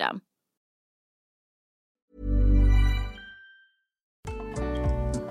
system.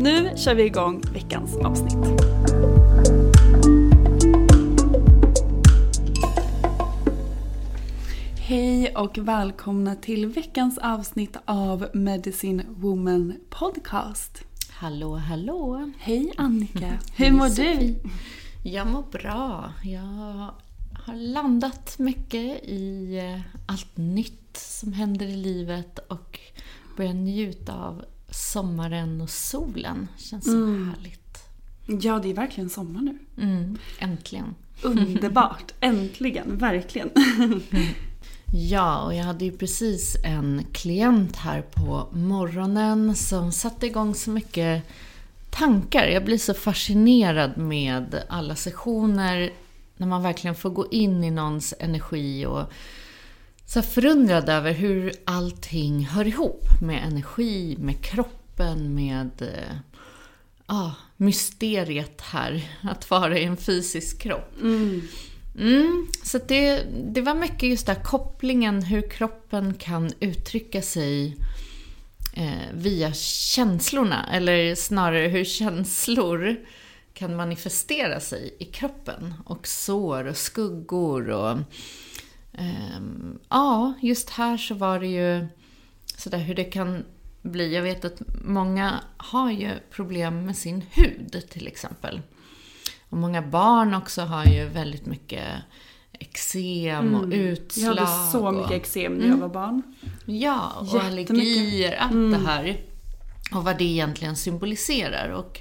Nu kör vi igång veckans avsnitt. Hej och välkomna till veckans avsnitt av Medicine Woman Podcast. Hallå, hallå! Hej Annika, hur mår du? Jag mår bra. Jag har landat mycket i eh, allt nytt som händer i livet och börjar njuta av sommaren och solen. Känns så Mm. härligt. Ja, det är verkligen sommar nu. Mm, äntligen. Underbart, äntligen, verkligen. Ja, och jag hade ju precis en klient här på morgonen som satte igång så mycket tankar. Jag blir så fascinerad med alla sessioner när man verkligen får gå in i någons energi och så förundrad över hur allting hör ihop med energi, med kroppen, med eh, ja, mysteriet här, att vara i en fysisk kropp. Mm, så att det, det var mycket just där kopplingen hur kroppen kan uttrycka sig eh, via känslorna. Eller snarare hur känslor kan manifestera sig i kroppen. Och sår och skuggor och... ehm, ja, just här så var det ju sådär hur det kan bli. Jag vet att många har ju problem med sin hud till exempel. Och många barn också har ju väldigt mycket eksem och utslag. Mm. Jag hade så mycket eksem när jag var barn. Ja, och allergier, allt Mm. det här. Och vad det egentligen symboliserar. Och,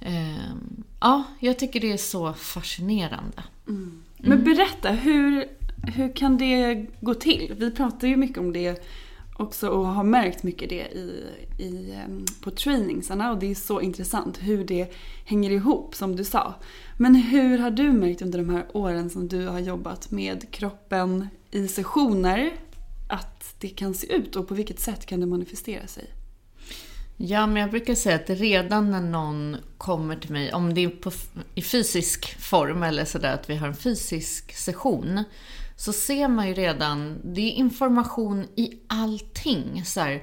ehm, ja, jag tycker det är så fascinerande. Men berätta, hur, hur kan det gå till? Vi pratar ju mycket om det också och har märkt mycket det i, i, ehm, på trainingsarna och det är så intressant hur det hänger ihop som du sa. Men hur har du märkt under de här åren som du har jobbat med kroppen i sessioner att det kan se ut och på vilket sätt kan det manifestera sig? Ja, men jag brukar säga att redan när någon kommer till mig, om det är på, i fysisk form eller sådär att vi har en fysisk session, så ser man ju redan, det är information i allting. Så här,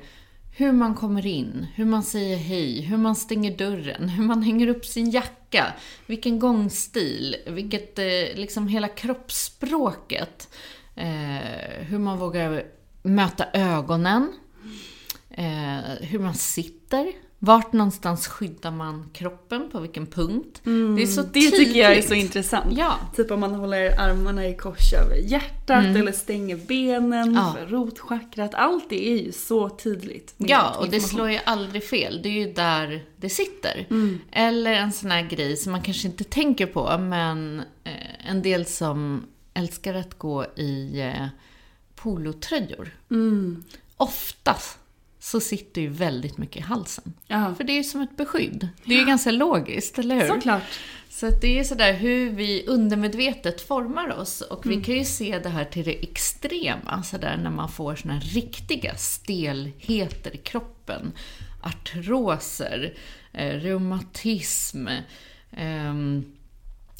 hur man kommer in, hur man säger hej, hur man stänger dörren, hur man hänger upp sin jacka, vilken gångstil, vilket, eh, liksom hela kroppsspråket. Eh, hur man vågar möta ögonen. eh, hur man sitter, vart någonstans skyddar man kroppen, på vilken punkt. det är så Det tycker jag är så tydligt. intressant. Ja. Typ om man håller armarna i kors över hjärtat eller stänger benen Mm. Ja. för rotchakrat. Allt det är ju så tydligt. Ja, och det slår ju aldrig fel. Det är ju där det sitter. Mm. Eller en sån här grej som man kanske inte tänker på, men eh, en del som älskar att gå i eh, polotröjor. Mm. Oftast så sitter ju väldigt mycket i halsen. Ja. För det är ju som ett beskydd. Det är ju ganska logiskt, eller hur? Såklart. Så det är sådär hur vi undermedvetet formar oss. Och Mm. vi kan ju se det här till det extrema, sådär när man får såna här riktiga stelheter i kroppen. Artroser, eh, reumatism, ehm,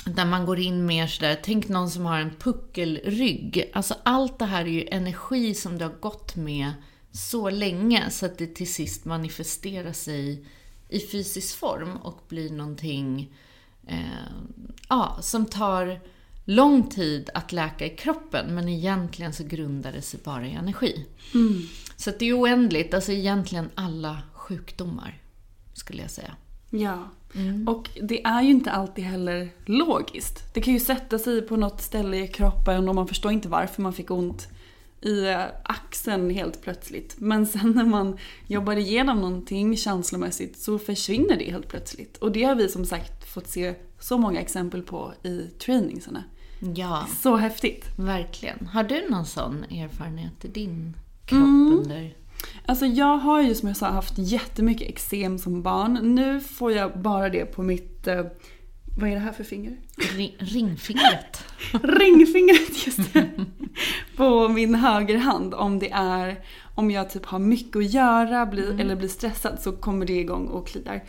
där man går in mer sådär, tänk någon som har en puckelrygg. Alltså allt det här är ju energi som du har gått med så länge så att det till sist manifesterar sig i fysisk form och blir någonting eh, ja, som tar lång tid att läka i kroppen men egentligen så grundar det sig bara i energi. Så att det är oändligt, alltså egentligen alla sjukdomar skulle jag säga. Ja. Mm. Och det är ju inte alltid heller logiskt. Det kan ju sätta sig på något ställe i kroppen och man förstår inte varför man fick ont i eh, axeln helt plötsligt. Men sen när man jobbar igenom någonting känslomässigt så försvinner det helt plötsligt. Och det har vi som sagt fått se så många exempel på i trainingsarna. Ja, Så häftigt! verkligen. Har du någon sån erfarenhet i din kropp Mm. under... Alltså jag har ju som jag sa haft jättemycket eksem som barn. Nu får jag bara det på mitt, eh, vad är det här för finger? Ring, ringfingret? Ringfingret just det. På min högerhand. Om det är, om jag typ har mycket att göra blir, eller blir stressad så kommer det igång och kliar.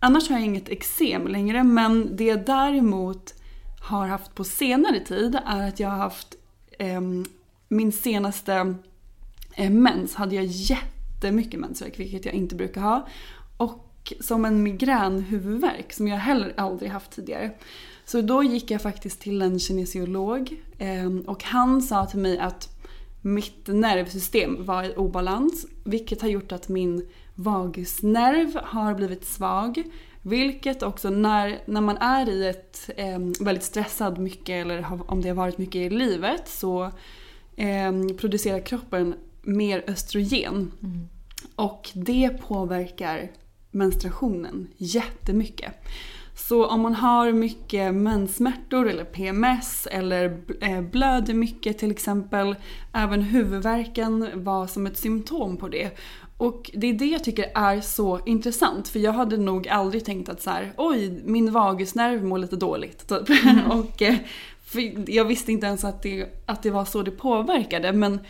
Annars har jag inget eksem längre men det jag däremot har haft på senare tid är att jag har haft ehm, min senaste eh, mens hade jag jättemycket mensvärk vilket jag inte brukar ha. Och som en migränhuvudvärk som jag heller aldrig haft tidigare. Så då gick jag faktiskt till en kinesiolog eh, och han sa till mig att mitt nervsystem var i obalans vilket har gjort att min vagusnerv har blivit svag. Vilket också när, när man är i ett eh, väldigt stressad mycket eller om det har varit mycket i livet så eh, producerar kroppen mer östrogen. Och det påverkar menstruationen jättemycket. Så om man har mycket menssmärtor eller PMS eller eh, blöder mycket till exempel. Även huvudvärken var som ett symptom på det. Och det är det jag tycker är så intressant för jag hade nog aldrig tänkt att så här, oj min vagusnerv mår lite dåligt. Typ. och, eh, jag visste inte ens att det, att det var så det påverkade men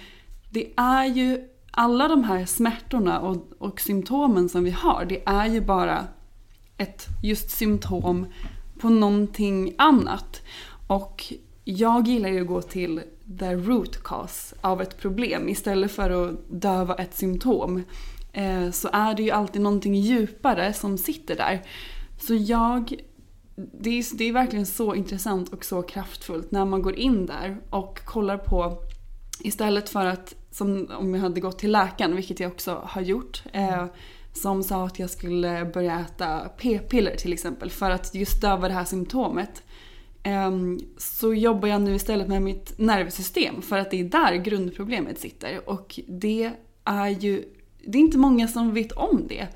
det är ju alla de här smärtorna och, och symptomen som vi har det är ju bara ett just symptom på någonting annat. Och jag gillar ju att gå till the root cause av ett problem istället för att döva ett symptom. Eh, så är det ju alltid någonting djupare som sitter där. Så jag... Det är, det är verkligen så intressant och så kraftfullt när man går in där och kollar på istället för att, som om jag hade gått till läkaren, vilket jag också har gjort, eh, som sa att jag skulle börja äta p-piller till exempel för att just döva det här symptomet. Ehm, Så jobbar jag nu istället med mitt nervsystem för att det är där grundproblemet sitter. Och det är ju, det är inte många som vet om det.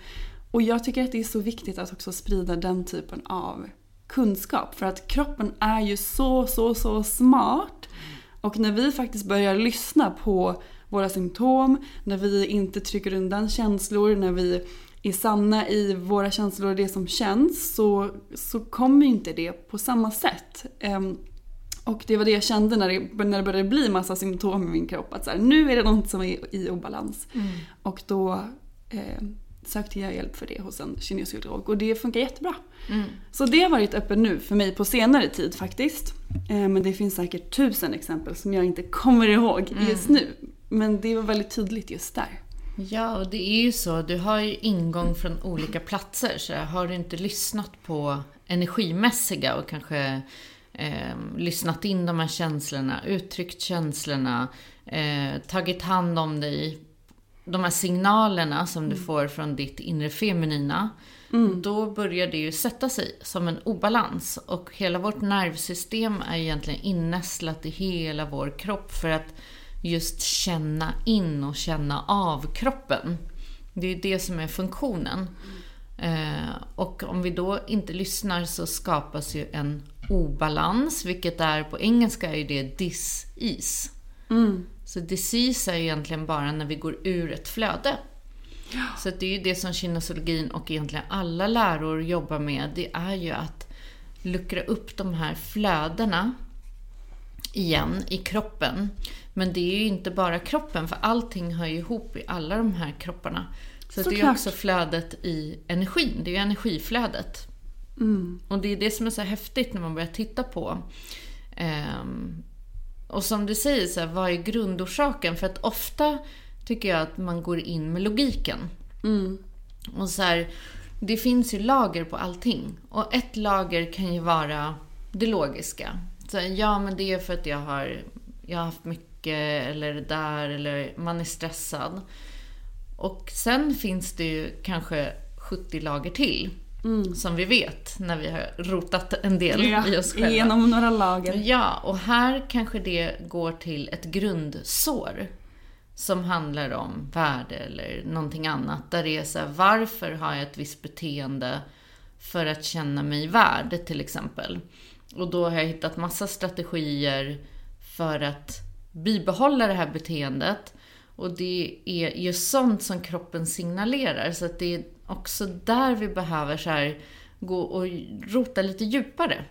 Och jag tycker att det är så viktigt att också sprida den typen av kunskap. För att kroppen är ju så, så, så smart. Och när vi faktiskt börjar lyssna på våra symptom, när vi inte trycker undan känslor, när vi är sanna i våra känslor och det som känns så, så kommer inte det på samma sätt. Ehm, och det var det jag kände när det, när det började bli massa symptom i min kropp. Att så här, nu är det något som är i obalans. Och då eh, sökte jag hjälp för det hos en kinesiolog och det funkar jättebra. Så det har varit öppet nu för mig på senare tid faktiskt. Eh, men det finns säkert tusen exempel som jag inte kommer ihåg just nu. Men det var väldigt tydligt just där. Ja, och det är ju så. Du har ju ingång från olika platser. Så har du inte lyssnat på energimässiga och kanske eh, lyssnat in de här känslorna, uttryckt känslorna, eh, tagit hand om dig de här signalerna som du får från ditt inre feminina, då börjar det ju sätta sig som en obalans. Och hela vårt nervsystem är egentligen innästlat i hela vår kropp för att just känna in och känna av kroppen. Det är det som är funktionen. Eh, och om vi då inte lyssnar så skapas ju en obalans, vilket är på engelska är det dis-ease. Så disease är egentligen bara när vi går ur ett flöde. Så det är ju det som kinesologin och egentligen alla läror jobbar med. Det är ju att luckra upp de här flödena igen i kroppen. Men det är ju inte bara kroppen, för allting hör ju ihop i alla de här kropparna. Så det är ju Såklart. också flödet i energin, det är ju energiflödet. Och det är det som är så häftigt när man börjar titta på. Ehm, och som du säger, så här, vad är grundorsaken? För att ofta tycker jag att man går in med logiken. Och så här, det finns ju lager på allting. Och ett lager kan ju vara det logiska. Så ja, men det är för att jag har, jag har haft mycket, eller det där, eller man är stressad. Och sen finns det ju kanske 70 lager till. Som vi vet när vi har rotat en del Ja, i oss själva. genom några lager. Ja, och här kanske det går till ett grundsår. Som handlar om värde eller någonting annat. Där det är så här, varför har jag ett visst beteende för att känna mig värd till exempel. Och då har jag hittat massa strategier för att bibehålla det här beteendet. Och det är just sånt som kroppen signalerar. Så att det är också där vi behöver så här, gå och rota lite djupare.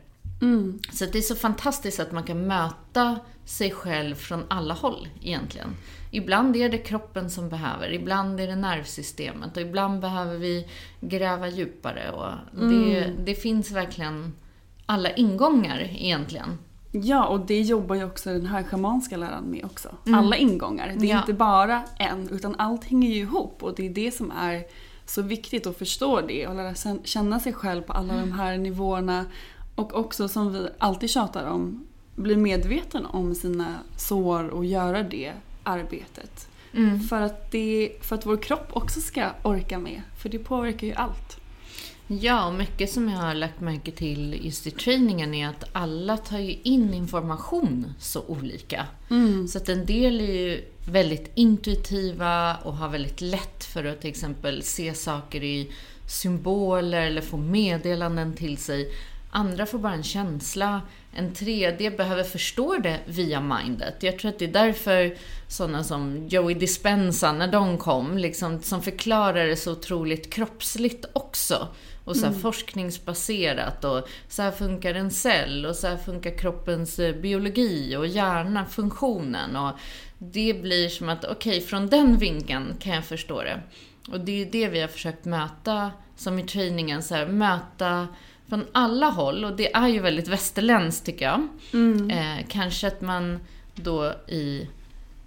Så att det är så fantastiskt att man kan möta sig själv från alla håll egentligen. Ibland är det kroppen som behöver, ibland är det nervsystemet och ibland behöver vi gräva djupare. Och det, det finns verkligen alla ingångar egentligen. Ja, och det jobbar ju också den här schamanska läran med också. Alla ingångar. Det är Mm. Ja. inte bara en, utan allt hänger ju ihop. Och det är det som är så viktigt att förstå det och lära känna sig själv på alla de här nivåerna. Och också som vi alltid tjatar om, bli medveten om sina sår och göra det arbetet. Mm. För, att det, för att vår kropp också ska orka med. För det påverkar ju allt. Ja, och mycket som jag har lagt märke till just i träningen är att alla tar ju in information så olika. Så att en del är ju väldigt intuitiva och har väldigt lätt för att till exempel se saker i symboler eller få meddelanden till sig. Andra får bara en känsla. En tredje behöver förstå det via mindet. Jag tror att det är därför sådana som Joey Dispenza, när de kom, liksom, som förklarar det så otroligt kroppsligt också. Och så här forskningsbaserat och så här funkar en cell och så här funkar kroppens eh, biologi och hjärna, funktionen. Och det blir som att, okej, från den vinkeln kan jag förstå det. Och det är ju det vi har försökt möta, som i träningen, så här, möta från alla håll. Och det är ju väldigt västerländskt tycker jag. Eh, kanske att man då i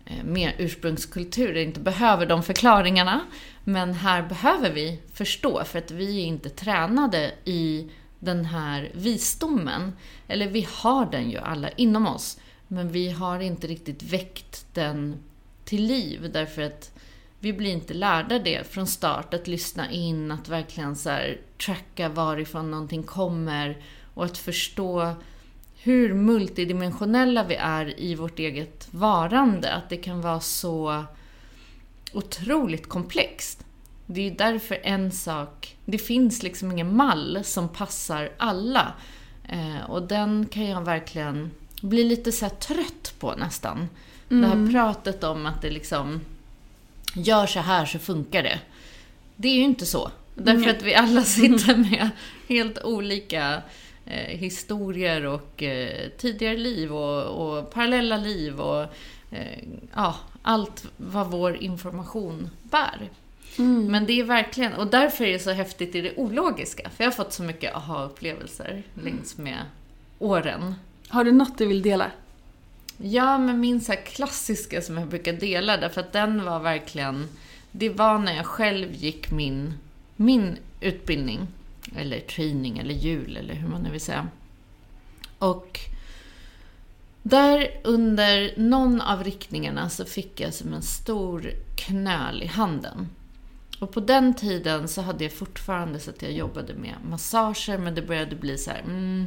Eh, mer ursprungskulturer inte behöver de förklaringarna. Men här behöver vi förstå, för att vi är inte tränade i den här visdomen. Eller vi har den ju alla inom oss, men vi har inte riktigt väckt den till liv därför att vi blir inte lärda det från start, att lyssna in, att verkligen så här, tracka varifrån någonting kommer och att förstå hur multidimensionella vi är i vårt eget varande. Att det kan vara så otroligt komplext. Det är ju därför en sak, det finns liksom ingen mall som passar alla. Eh, och den kan jag verkligen bli lite så trött på nästan. Det här pratet om att det liksom, gör så här så funkar det. Det är ju inte så. Därför att vi alla sitter med helt olika eh, historier och eh, tidigare liv och, och parallella liv och eh, ja, allt vad vår information bär. Men det är verkligen, och därför är det så häftigt i det ologiska. För jag har fått så mycket aha-upplevelser längs med åren. Har du något du vill dela? Ja, men min så klassiska som jag brukar dela, därför att den var verkligen... Det var när jag själv gick min, min utbildning, eller training, eller jul, eller hur man nu vill säga. Och Där under någon av riktningarna så fick jag som en stor knöl i handen. Och på den tiden så hade jag fortfarande så att jag jobbade med massager, men det började bli så här, mm,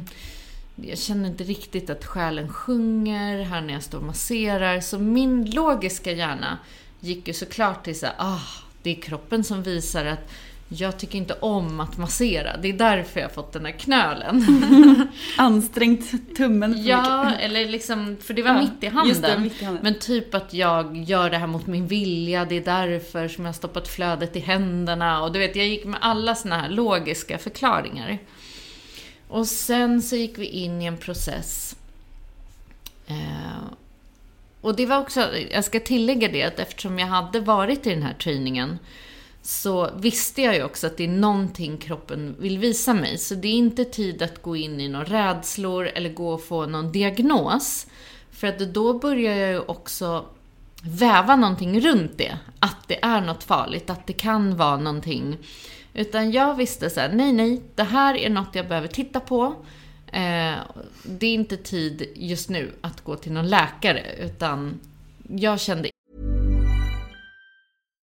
jag känner inte riktigt att själen sjunger här när jag står och masserar. Så min logiska hjärna gick ju såklart till så här, ah, det är kroppen som visar att jag tycker inte om att massera. Det är därför jag har fått den här knölen. Ansträngt tummen Ja, eller liksom, för det var Ja, mitt i handen. just det, mitt i handen. Men typ att jag gör det här mot min vilja, det är därför som jag har stoppat flödet i händerna. Och du vet, jag gick med alla såna här logiska förklaringar. Och sen så gick vi in i en process. Eh, och det var också, jag ska tillägga det, att eftersom jag hade varit i den här träningen så visste jag ju också att det är någonting kroppen vill visa mig. Så det är inte tid att gå in i några rädslor eller gå och få någon diagnos. För att då börjar jag ju också väva någonting runt det. Att det är något farligt, att det kan vara någonting. Utan jag visste så här, nej, nej, det här är något jag behöver titta på. Eh, det är inte tid just nu att gå till någon läkare, utan jag kände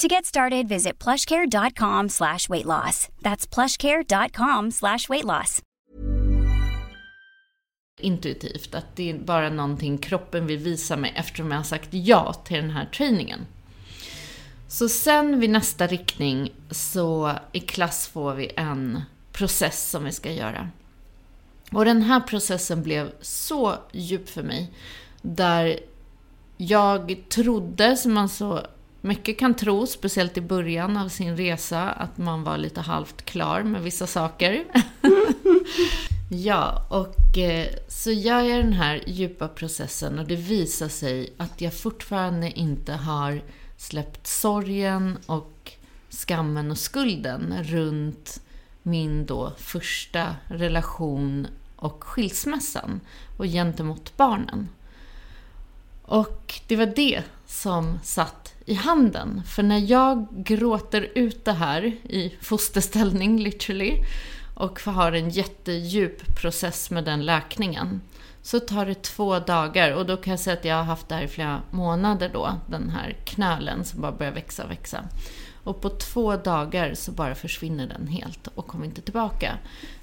To get started, visit plushcare.com slash weight loss. That's plushcare.com slash weight loss. intuitivt att det är bara någonting kroppen vill visa mig eftersom jag har sagt ja till den här träningen. Så sen vid nästa riktning så i klass får vi en process som vi ska göra. Och den här processen blev så djup för mig. Där jag trodde, som man så mycket kan tro, speciellt i början av sin resa, att man var lite halvt klar med vissa saker. ja, och eh, så gör jag den här djupa processen och det visar sig att jag fortfarande inte har släppt sorgen och skammen och skulden runt min då första relation och skilsmässan och gentemot barnen. Och det var det som satt i handen. För när jag gråter ut det här i fosterställning, literally, och har en jättedjup process med den läkningen, så tar det två dagar. Och då kan jag säga att jag har haft det här i flera månader då, den här knölen som bara börjar växa och växa. Och på två dagar så bara försvinner den helt och kommer inte tillbaka.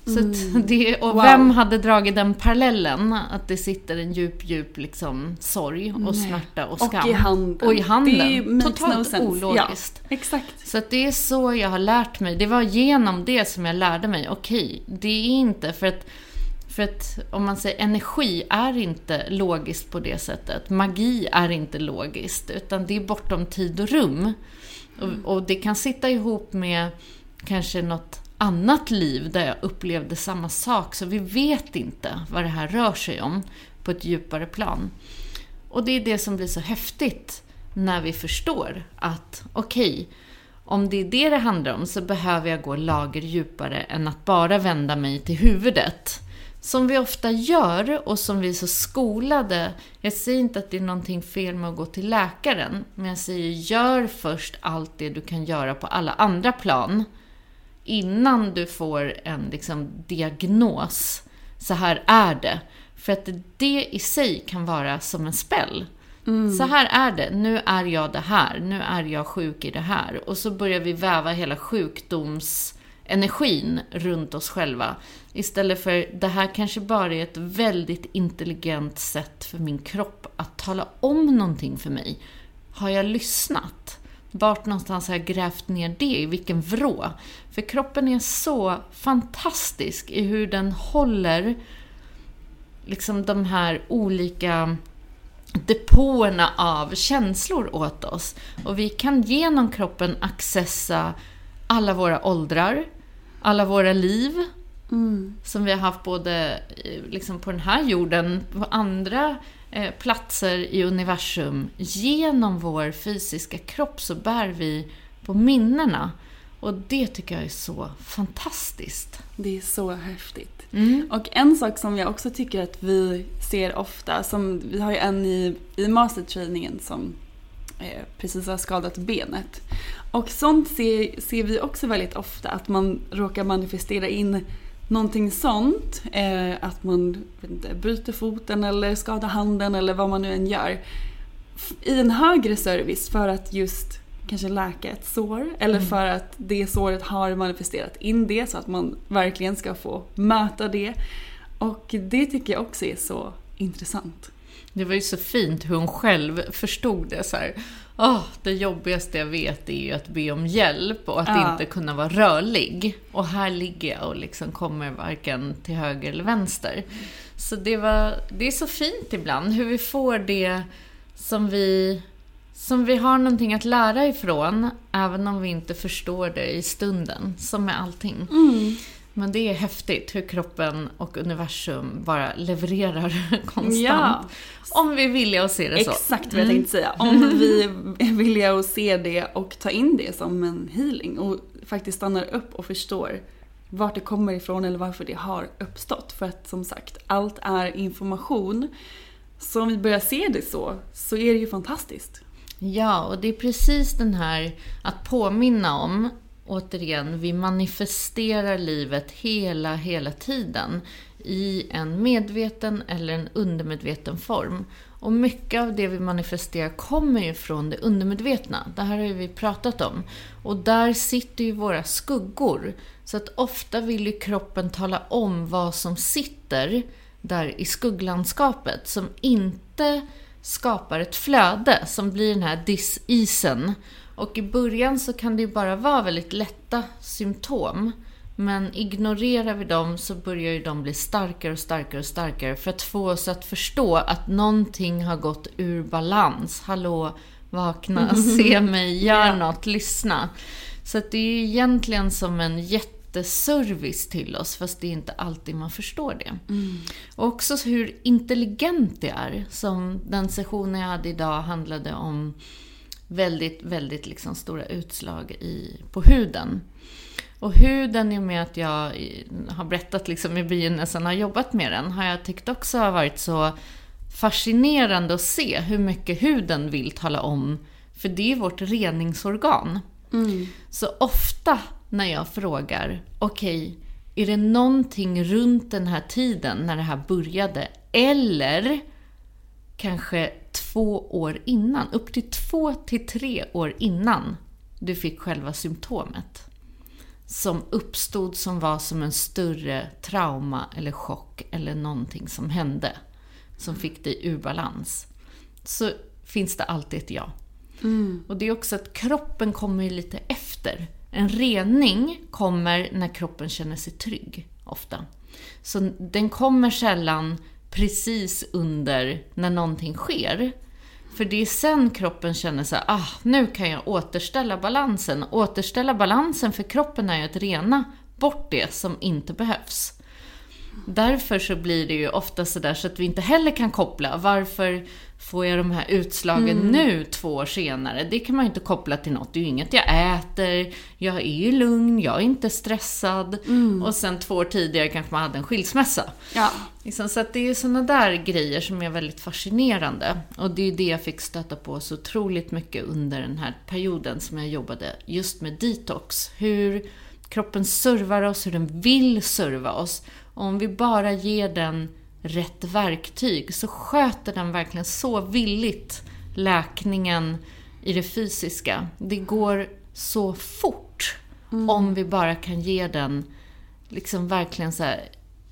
Så att det, och Wow. vem hade dragit den parallellen? Att det sitter en djup, djup liksom sorg och smärta och skam. Och i handen. Och i handen. No Totalt ologiskt. Ja, exakt. Så det är så jag har lärt mig. Det var genom det som jag lärde mig. Okej, det är inte för att för att om man säger energi är inte logiskt på det sättet. Magi är inte logiskt, utan det är bortom tid och rum. Och, och det kan sitta ihop med kanske något annat liv där jag upplevde samma sak. Så vi vet inte vad det här rör sig om på ett djupare plan. Och det är det som blir så häftigt när vi förstår att okej, om det är det det handlar om så behöver jag gå lager djupare än att bara vända mig till huvudet. Som vi ofta gör och som vi är så skolade. Jag säger inte att det är någonting fel med att gå till läkaren, men jag säger gör först allt det du kan göra på alla andra plan innan du får en liksom, diagnos. Så här är det. För att det i sig kan vara som en spell. Så här är det. Nu är jag det här. Nu är jag sjuk i det här. Och så börjar vi väva hela energin runt oss själva. Istället för, det här kanske bara är ett väldigt intelligent sätt för min kropp att tala om någonting för mig. Har jag lyssnat? Vart någonstans har jag grävt ner det? I vilken vrå? För kroppen är så fantastisk i hur den håller liksom de här olika depåerna av känslor åt oss. Och vi kan genom kroppen accessa alla våra åldrar, alla våra liv, mm. som vi har haft både liksom på den här jorden, på andra eh, platser i universum. Genom vår fysiska kropp så bär vi på minnena. Och det tycker jag är så fantastiskt. Det är så häftigt. Mm. Och en sak som jag också tycker att vi ser ofta, som vi har ju en i, i mastertrainingen som eh, precis har skadat benet. Och sånt ser, ser vi också väldigt ofta, att man råkar manifestera in någonting sånt. Eh, att man inte, bryter foten eller skadar handen eller vad man nu än gör. I en högre service för att just kanske läka ett sår eller mm. för att det såret har manifesterat in det så att man verkligen ska få möta det. Och det tycker jag också är så intressant. Det var ju så fint hur hon själv förstod det så här. Oh, det jobbigaste jag vet är ju att be om hjälp och att ja. inte kunna vara rörlig. Och här ligger jag och liksom kommer varken till höger eller vänster. Så det, var, det är så fint ibland hur vi får det som vi som vi har någonting att lära ifrån, även om vi inte förstår det i stunden, som med allting. Mm. Men det är häftigt hur kroppen och universum bara levererar konstant. Ja. Om vi är villiga att se det så. Exakt vad jag tänkte säga. Om vi är villiga att se det och ta in det som en healing och faktiskt stannar upp och förstår vart det kommer ifrån eller varför det har uppstått. För att som sagt, allt är information. Så om vi börjar se det så, så är det ju fantastiskt. Ja, och det är precis den här att påminna om, återigen, vi manifesterar livet hela, hela tiden i en medveten eller en undermedveten form. Och mycket av det vi manifesterar kommer ju från det undermedvetna. Det här har ju vi pratat om. Och där sitter ju våra skuggor. Så att ofta vill ju kroppen tala om vad som sitter där i skugglandskapet som inte skapar ett flöde som blir den här disisen. Och i början så kan det ju bara vara väldigt lätta symptom. Men ignorerar vi dem så börjar ju de bli starkare och starkare och starkare för att få oss att förstå att någonting har gått ur balans. Hallå, vakna, se mig, gör något, lyssna. Så det är ju egentligen som en jätte jätteservice till oss, fast det är inte alltid man förstår det. Mm. Och också hur intelligent det är. Som den sessionen jag hade idag handlade om väldigt, väldigt liksom stora utslag i, på huden. Och huden, i och med att jag har berättat liksom i begynnelsen, har jobbat med den, har jag tyckt också har varit så fascinerande att se hur mycket huden vill tala om. För det är vårt reningsorgan. Mm. Så ofta när jag frågar, okej, okay, är det någonting runt den här tiden när det här började? Eller kanske två år innan, upp till två till tre år innan du fick själva symptomet. Som uppstod som var som en större trauma eller chock eller någonting som hände. Som fick dig ur balans. Så finns det alltid ett ja. Mm. Och det är också att kroppen kommer ju lite efter. En rening kommer när kroppen känner sig trygg, ofta. Så den kommer sällan precis under när någonting sker. För det är sen kroppen känner så här, ah, nu kan jag återställa balansen. Återställa balansen för kroppen är ju att rena bort det som inte behövs. Därför så blir det ju ofta sådär så att vi inte heller kan koppla. Varför får jag de här utslagen mm. nu, två år senare? Det kan man ju inte koppla till något. Det är ju inget jag äter, jag är ju lugn, jag är inte stressad. Mm. Och sen två år tidigare kanske man hade en skilsmässa. Ja. Liksom, så det är sådana där grejer som är väldigt fascinerande. Och det är det jag fick stöta på så otroligt mycket under den här perioden som jag jobbade just med detox. Hur kroppen servar oss, hur den vill serva oss. Och om vi bara ger den rätt verktyg så sköter den verkligen så villigt läkningen i det fysiska. Det går så fort mm. om vi bara kan ge den liksom verkligen så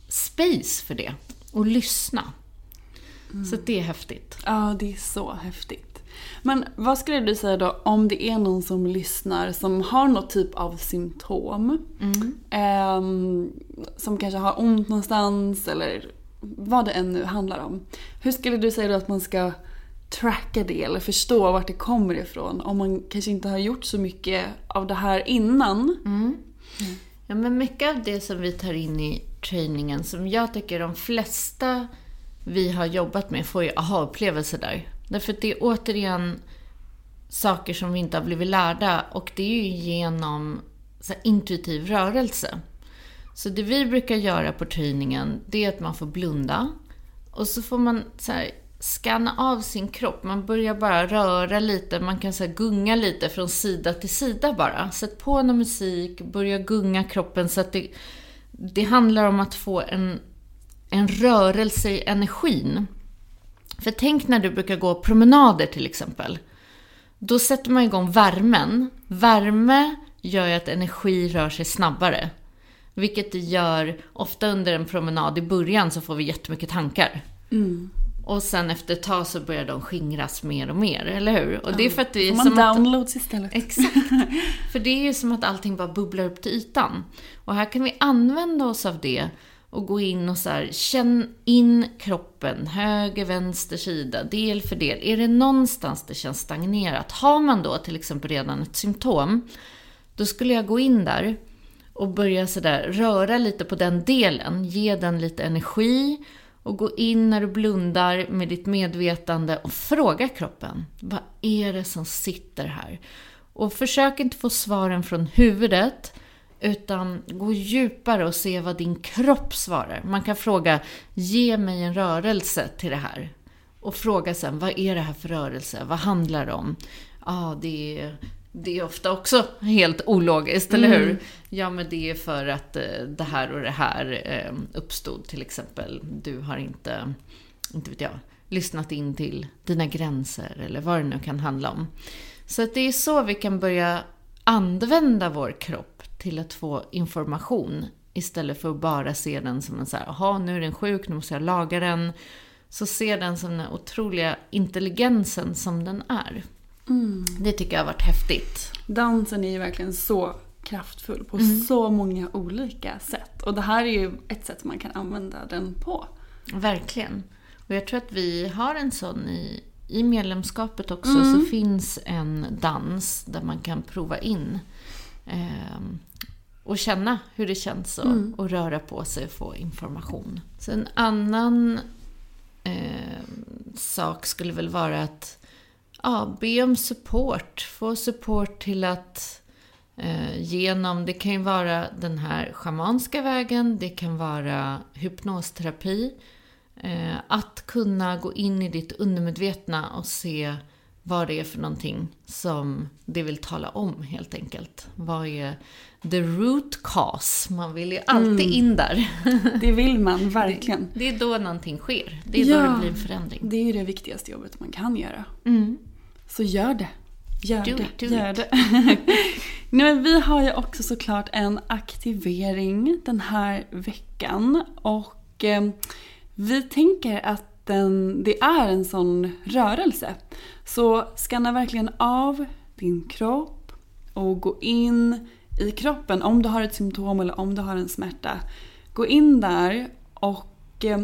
space för det och lyssna. Mm. Så det är häftigt. Ja, det är så häftigt. Men vad skulle du säga då om det är någon som lyssnar som har något typ av symptom? ehm, som kanske har ont någonstans eller vad det än nu handlar om. Hur skulle du säga då att man ska tracka det eller förstå vart det kommer ifrån om man kanske inte har gjort så mycket av det här innan? Mm. Ja, men mycket av det som vi tar in i trainingen, som jag tycker de flesta vi har jobbat med får ju aha-upplevelser där. Därför att det är återigen saker som vi inte har blivit lärda och det är ju genom så här, intuitiv rörelse. Så det vi brukar göra på tryningen, det är att man får blunda och så får man så här, scanna av sin kropp. Man börjar bara röra lite, man kan så här, gunga lite från sida till sida bara. Sätt på någon musik, börja gunga kroppen så att det, det handlar om att få en, en rörelse i energin. För tänk när du brukar gå promenader till exempel. Då sätter man igång värmen. Värme gör ju att energi rör sig snabbare. Vilket det gör, ofta under en promenad i början så får vi jättemycket tankar. Och sen efter ett tag så börjar de skingras mer och mer, eller hur? Och det är för att det är man som att... downloads istället? Exakt. För det är ju som att allting bara bubblar upp till ytan. Och här kan vi använda oss av det och gå in och så här, känn in kroppen, höger, vänster sida, del för del. Är det någonstans det känns stagnerat? Har man då till exempel redan ett symptom, då skulle jag gå in där och börja sådär röra lite på den delen, ge den lite energi och gå in när du blundar med ditt medvetande och fråga kroppen. Vad är det som sitter här? Och försök inte få svaren från huvudet utan gå djupare och se vad din kropp svarar. Man kan fråga, ge mig en rörelse till det här. Och fråga sen, vad är det här för rörelse? Vad handlar det om? Ja, ah, det är det är ofta också helt ologiskt, eller hur? Ja, men det är för att eh, det här och det här eh, uppstod till exempel. Du har inte, inte vet jag, lyssnat in till dina gränser eller vad det nu kan handla om. Så att det är så vi kan börja använda vår kropp till att få information istället för att bara se den som en så här, jaha, nu är den sjuk, nu måste jag laga den. Så se den som den otroliga intelligensen som den är. Det tycker jag har varit häftigt. Dansen är ju verkligen så kraftfull på så många olika sätt. Och det här är ju ett sätt man kan använda den på. Verkligen. Och jag tror att vi har en sån i, i medlemskapet också, så finns en dans där man kan prova in ehm, och känna hur det känns och, och röra på sig och få information. Så en annan ehm, sak skulle väl vara att ja, be om support. Få support till att eh, genom, det kan ju vara den här schamanska vägen, det kan vara hypnosterapi. Eh, att kunna gå in i ditt undermedvetna och se vad det är för någonting som det vill tala om helt enkelt. Vad är the root cause? Man vill ju alltid in där. Det vill man verkligen. Det är då någonting sker. Det är då det blir en förändring. Det är ju det viktigaste jobbet man kan göra. Mm. Så gör det. Gör Do det. it, do gör it. det. Nej, vi har ju också såklart en aktivering den här veckan. Och eh, vi tänker att den, det är en sån rörelse. Så skanna verkligen av din kropp och gå in i kroppen om du har ett symptom eller om du har en smärta. Gå in där och eh,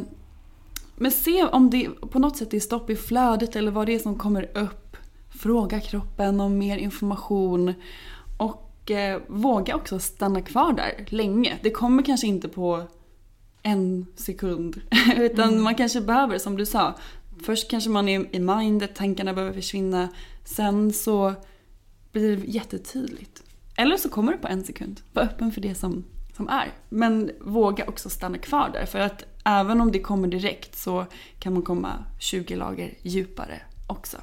men se om det på något sätt är stopp i flödet eller vad det är som kommer upp. Fråga kroppen om mer information. Och eh, våga också stanna kvar där länge. Det kommer kanske inte på en sekund. Utan man kanske behöver, som du sa. Först kanske man är i mindet, tankarna behöver försvinna. Sen så blir det jättetydligt. Eller så kommer det på en sekund. Var öppen för det som, som är. Men våga också stanna kvar där. För att även om det kommer direkt så kan man komma 20 lager djupare också.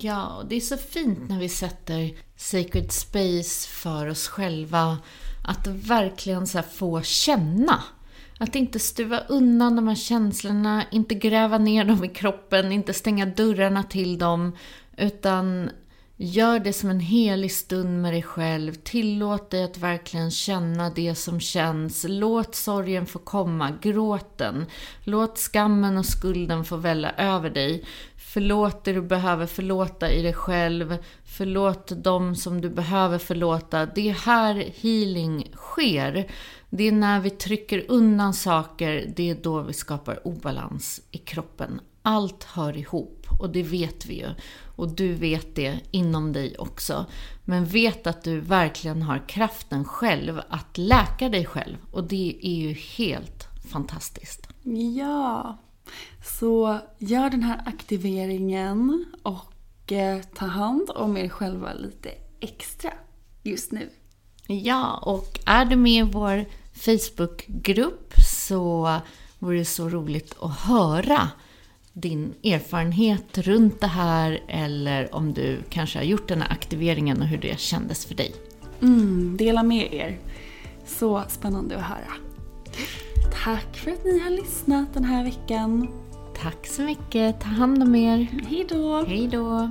Ja, och det är så fint när vi sätter sacred space för oss själva. Att verkligen så här få känna. Att inte stuva undan de här känslorna, inte gräva ner dem i kroppen, inte stänga dörrarna till dem. Utan Gör det som en helig stund med dig själv. Tillåt dig att verkligen känna det som känns. Låt sorgen få komma. gråten. Låt skammen och skulden få välla över dig. Förlåt det du behöver förlåta i dig själv. Förlåt dem som du behöver förlåta. Det är här healing sker. Det är när vi trycker undan saker, det är då vi skapar obalans i kroppen. Allt hör ihop och det vet vi ju. Och du vet det inom dig också. Men vet att du verkligen har kraften själv att läka dig själv. Och det är ju helt fantastiskt. Ja, så gör den här aktiveringen och eh, ta hand om er själva lite extra just nu. Ja, och är du med i vår Facebookgrupp så vore det så roligt att höra din erfarenhet runt det här eller om du kanske har gjort den här aktiveringen och hur det kändes för dig. Mm, dela med er. Så spännande att höra. Tack för att ni har lyssnat den här veckan. Tack så mycket. Ta hand om er. Hej då! Hej då!